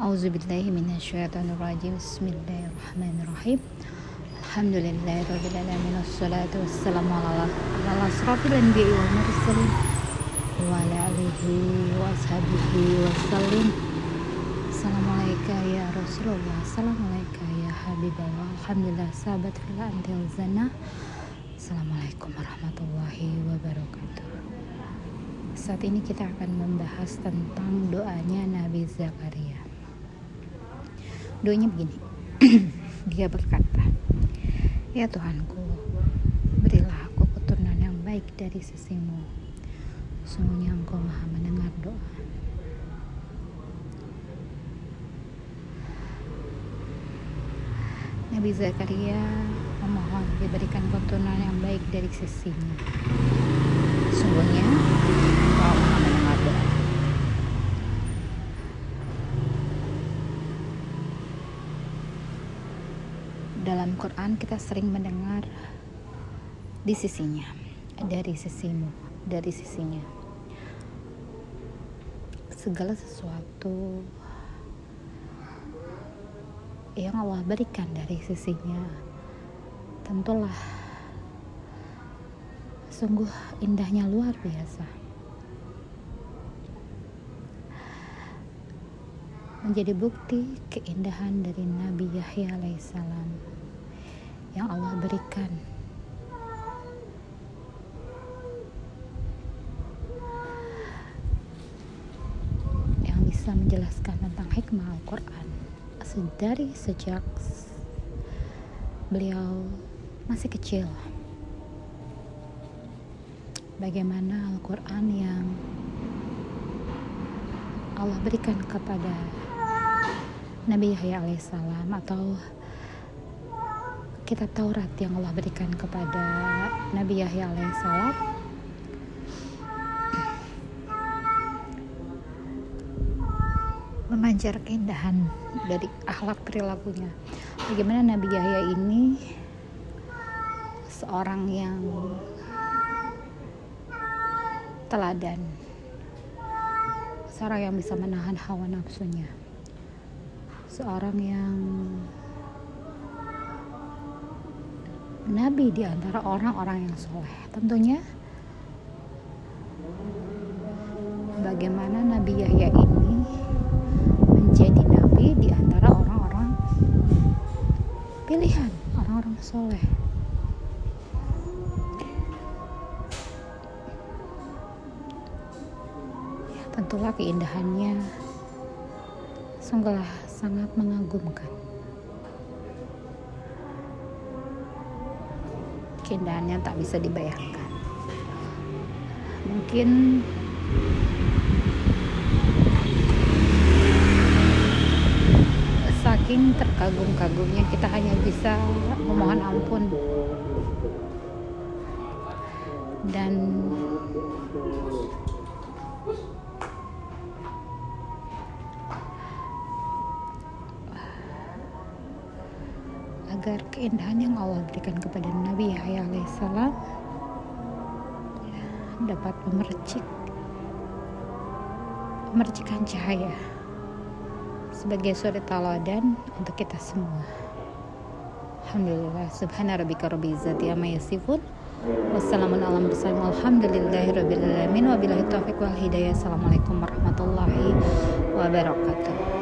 Auzubillahiminasyaitonirrajim Bismillahirrahmanirrahim Alhamdulillahirrahmanirrahim Wassalatu wassalamu ala ala asrafil anbiya wal mursalin wa ala alihi wa ashabihi wassalim Assalamualaikum ya Rasulullah Assalamualaikum ya Habiballah Alhamdulillah sahabat fila antil zana Assalamualaikum warahmatullahi wabarakatuh Saat ini kita akan membahas tentang doanya Nabi Zakaria Doanya begini. Dia berkata Ya Tuhanku Berilah aku keturunan yang baik dari sisimu. Sungguhnya engkau maha mendengar doa. Nabi Zakaria memohon diberikan keturunan yang baik dari sisinya. Sungguhnya, engkau maha mendengar doa. Dalam Quran kita sering mendengar di sisinya, dari sisimu, dari sisinya. Segala sesuatu yang Allah berikan dari sisinya tentulah sungguh indahnya luar biasa menjadi bukti keindahan dari Nabi Yahya alaihissalam yang Allah berikan. Yang bisa menjelaskan tentang hikmah Al-Quran dari sejak beliau masih kecil. Bagaimana Al-Quran yang Allah berikan kepada Nabi Yahya alaihissalam atau kitab Taurat yang Allah berikan kepada Nabi Yahya alaihissalam memancar keindahan dari akhlak perilakunya. Bagaimana Nabi Yahya ini seorang yang teladan, seorang yang bisa menahan hawa nafsunya, seorang yang nabi di antara orang-orang yang soleh. Tentunya bagaimana Nabi Yahya ini menjadi nabi di antara orang-orang pilihan, orang-orang soleh. Ya, tentulah keindahannya sungguhlah sangat mengagumkan. Keindahannya tak bisa dibayangkan. Mungkin saking terkagum-kagumnya kita hanya bisa memohon ampun dan agar keindahan yang Allah berikan kepada Nabi Yahya alaihissalam dapat memercik memercikan cahaya sebagai suri teladan untuk kita semua. Alhamdulillah subhana rabbika rabbil izzati amma yasifun. Wassalamun ala mursalin walhamdulillahi rabbil alamin. Wabillahi taufiq wal hidayah. Assalamualaikum warahmatullahi wabarakatuh